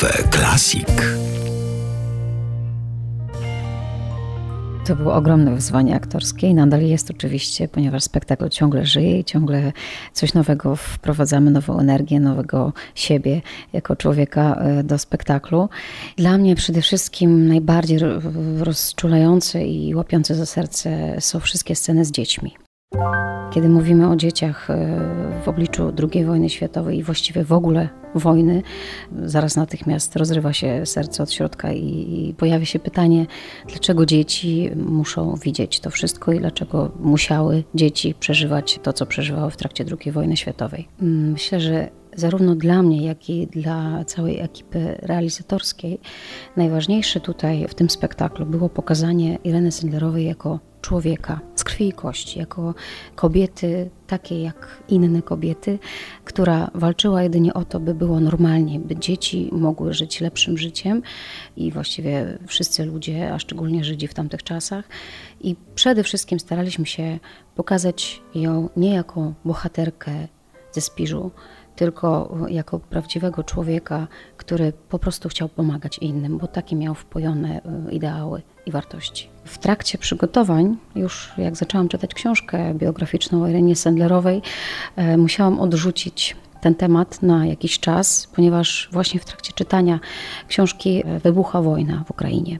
Cafe Classic. To było ogromne wyzwanie aktorskie i nadal jest oczywiście, ponieważ spektakl ciągle żyje i ciągle coś nowego wprowadzamy, nową energię, nowego siebie jako człowieka e, do spektaklu. Dla mnie przede wszystkim najbardziej rozczulające i łapiące za serce są wszystkie sceny z dziećmi. Kiedy mówimy o dzieciach e, w obliczu II wojny światowej i właściwie w ogóle wojny, zaraz natychmiast rozrywa się serce od środka i, pojawia się pytanie, dlaczego dzieci muszą widzieć to wszystko i dlaczego musiały dzieci przeżywać to, co przeżywały w trakcie II wojny światowej. Mm, myślę, że zarówno dla mnie, jak i dla całej ekipy realizatorskiej, najważniejsze tutaj w tym spektaklu było pokazanie Ireny Sendlerowej jako człowieka z krwi i kości, jako kobiety takiej jak inne kobiety, która walczyła jedynie o to, by było normalnie, by dzieci mogły żyć lepszym życiem i właściwie wszyscy ludzie, a szczególnie Żydzi w tamtych czasach. I przede wszystkim staraliśmy się pokazać ją nie jako bohaterkę ze Spiżu, tylko jako prawdziwego człowieka, który po prostu chciał pomagać innym, bo takie miał wpojone e, ideały i wartości. W trakcie przygotowań, już jak zaczęłam czytać książkę biograficzną o Irenie Sendlerowej, e, musiałam odrzucić ten temat na jakiś czas, ponieważ właśnie w trakcie czytania książki e, wybucha wojna w Ukrainie.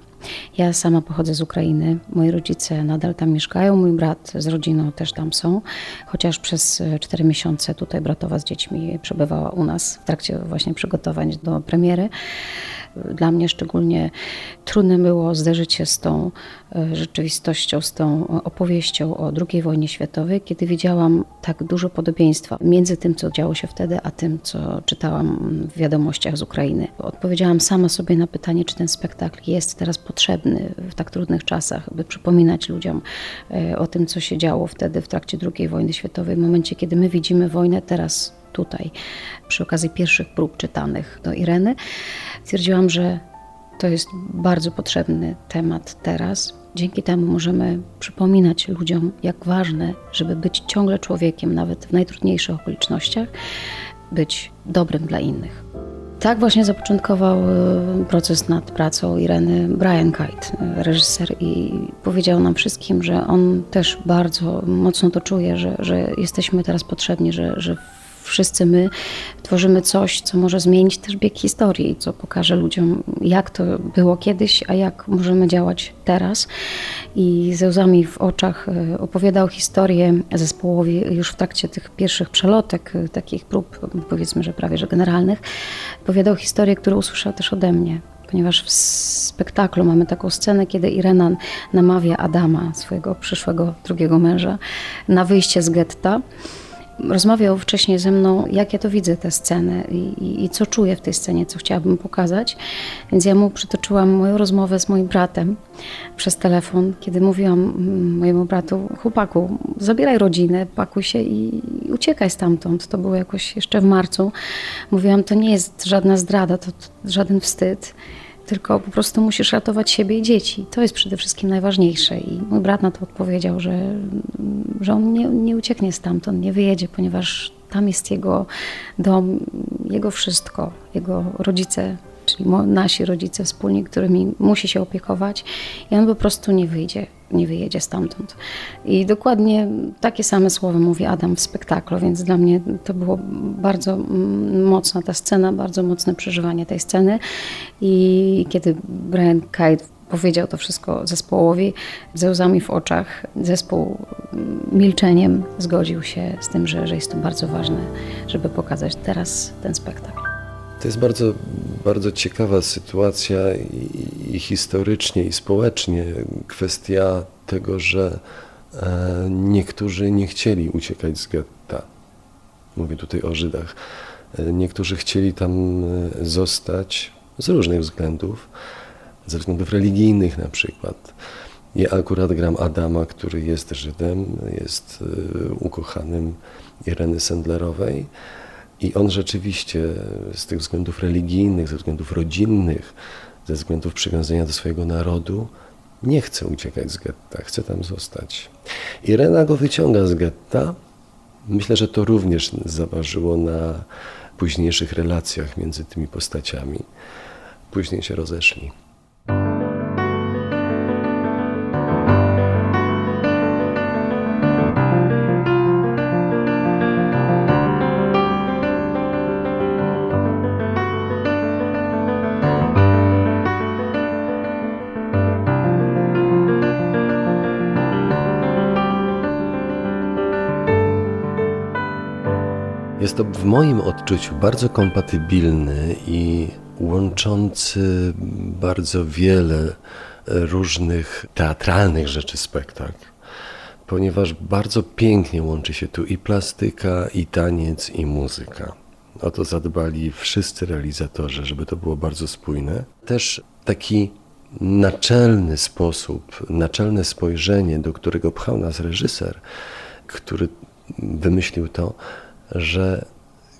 Ja sama pochodzę z Ukrainy, moi rodzice nadal tam mieszkają, mój brat z rodziną też tam są, chociaż przez e, cztery miesiące tutaj bratowa z dziećmi przebywała u nas w trakcie właśnie przygotowań do premiery. Dla mnie szczególnie trudne było zderzyć się z tą e, rzeczywistością, z tą opowieścią o II wojnie światowej, kiedy widziałam tak dużo podobieństwa między tym, co działo się wtedy, a tym, co czytałam w wiadomościach z Ukrainy. Odpowiedziałam sama sobie na pytanie, czy ten spektakl jest teraz potrzebny w tak trudnych czasach, by przypominać ludziom e, o tym, co się działo wtedy w trakcie II wojny światowej, w momencie, kiedy my widzimy wojnę teraz tutaj, przy okazji pierwszych prób czytanych do Ireny, stwierdziłam, że to jest bardzo potrzebny temat teraz. Dzięki temu możemy przypominać ludziom, jak ważne, żeby być ciągle człowiekiem, nawet w najtrudniejszych okolicznościach, być dobrym dla innych. Tak właśnie zapoczątkował e, proces nad pracą Ireny Brian Kite, e, reżyser, i powiedział nam wszystkim, że on też bardzo mocno to czuje, że, że jesteśmy teraz potrzebni, że, że wszyscy my tworzymy coś, co może zmienić też bieg historii, co pokaże ludziom, jak to było kiedyś, a jak możemy działać teraz. I ze łzami w oczach e, opowiadał historię zespołowi już w trakcie tych pierwszych przelotek, e, takich prób, powiedzmy, że prawie że generalnych. Opowiadał historię, którą usłyszał też ode mnie ponieważ w spektaklu mamy taką scenę, kiedy Irena namawia Adama, swojego przyszłego drugiego męża, na wyjście z getta rozmawiał wcześniej ze mną, jak ja to widzę tę scenę i, i, i, co czuję w tej scenie, co chciałabym pokazać. Więc ja mu przytoczyłam moją rozmowę z moim bratem przez telefon, kiedy mówiłam mm, mojemu bratu, chłopaku, zabieraj rodzinę, pakuj się i, i uciekaj stamtąd. To było jakoś jeszcze w marcu. Mówiłam, to nie jest żadna zdrada, to, to żaden wstyd tylko po prostu musisz ratować siebie i dzieci. To jest przede wszystkim najważniejsze. I mój brat na to odpowiedział, że, że on nie, nie ucieknie stamtąd, nie wyjedzie, ponieważ tam jest jego dom, jego wszystko, jego rodzice, czyli nasi rodzice wspólni, którymi musi się opiekować i on po prostu nie wyjdzie nie wyjedzie stamtąd. I dokładnie takie same słowa mówi Adam w spektaklu, więc dla mnie to było bardzo mm, mocna ta scena, bardzo mocne przeżywanie tej sceny. I kiedy Brian Kite powiedział to wszystko zespołowi ze łzami w oczach, zespół mm, milczeniem zgodził się z tym, że, że jest to bardzo ważne, żeby pokazać teraz ten spektakl. To jest bardzo, bardzo ciekawa sytuacja i, i historycznie, i społecznie. Kwestia tego, że e, niektórzy nie chcieli uciekać z getta. Mówię tutaj o Żydach. E, niektórzy chcieli tam e, zostać z różnych względów, ze względów religijnych na przykład. Ja akurat gram Adama, który jest Żydem, jest ukochanym Ireny Sendlerowej. I on rzeczywiście z tych względów religijnych, ze względów rodzinnych, ze względów przywiązania do swojego narodu, nie chce uciekać z getta, chce tam zostać. Irena go wyciąga z getta. Myślę, że to również zaważyło na późniejszych relacjach między tymi postaciami. Później się rozeszli. Jest to w moim odczuciu bardzo kompatybilny i łączący bardzo wiele różnych teatralnych rzeczy spektakl, ponieważ bardzo pięknie łączy się tu i plastyka, i taniec, i muzyka. O to zadbali wszyscy realizatorzy, żeby to było bardzo spójne. Też taki naczelny sposób, naczelne spojrzenie, do którego pchał nas reżyser, który wymyślił to, że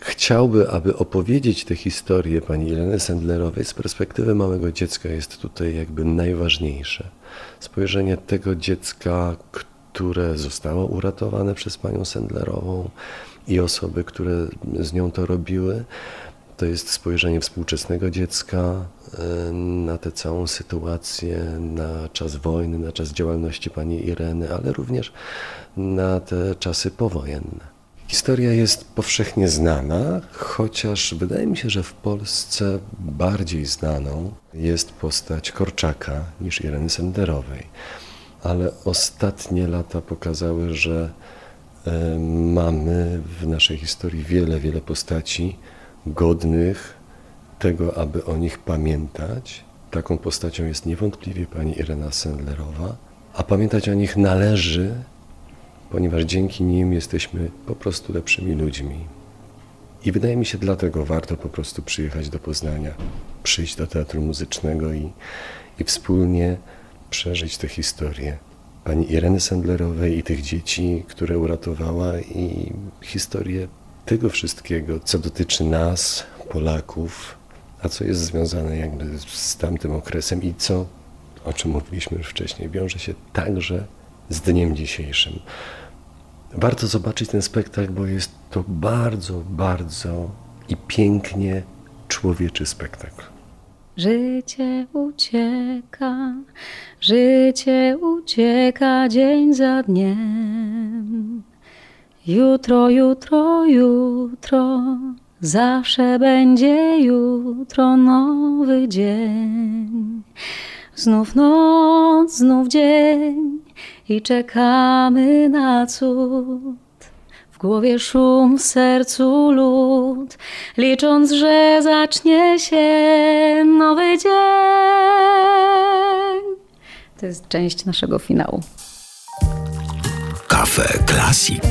chciałby, aby opowiedzieć tę historię pani Ireny Sendlerowej z perspektywy małego dziecka jest tutaj jakby najważniejsze. Spojrzenie tego dziecka, które zostało uratowane przez panią Sendlerową i osoby, które z nią to robiły. To jest spojrzenie współczesnego dziecka e, na tę całą sytuację, na czas wojny, na czas działalności pani Ireny, ale również na te czasy powojenne. Historia jest powszechnie znana, chociaż wydaje mi się, że w Polsce bardziej znaną jest postać Korczaka niż Ireny Senderowej. Ale ostatnie lata pokazały, że e, mamy w naszej historii wiele, wiele postaci godnych tego, aby o nich pamiętać. Taką postacią jest niewątpliwie pani Irena Sendlerowa, a pamiętać o nich należy ponieważ dzięki nim jesteśmy po prostu lepszymi ludźmi. I wydaje mi się, dlatego warto po prostu przyjechać do Poznania, przyjść do teatru muzycznego i, i wspólnie przeżyć tę historię pani Ireny Sandlerowej i tych dzieci, które uratowała, i historię tego wszystkiego, co dotyczy nas, Polaków, a co jest związane jakby z tamtym okresem i co, o czym mówiliśmy już wcześniej, wiąże się także z dniem dzisiejszym. Warto zobaczyć ten spektakl, bo jest to bardzo, bardzo i pięknie człowieczy spektakl. Życie ucieka, życie ucieka dzień za dniem. Jutro, jutro, jutro, zawsze będzie jutro nowy dzień. Znów noc, znów dzień i czekamy na cud. W głowie szum, w sercu lód, licząc, że zacznie się nowy dzień. To jest część naszego finału. Kafe Klasik.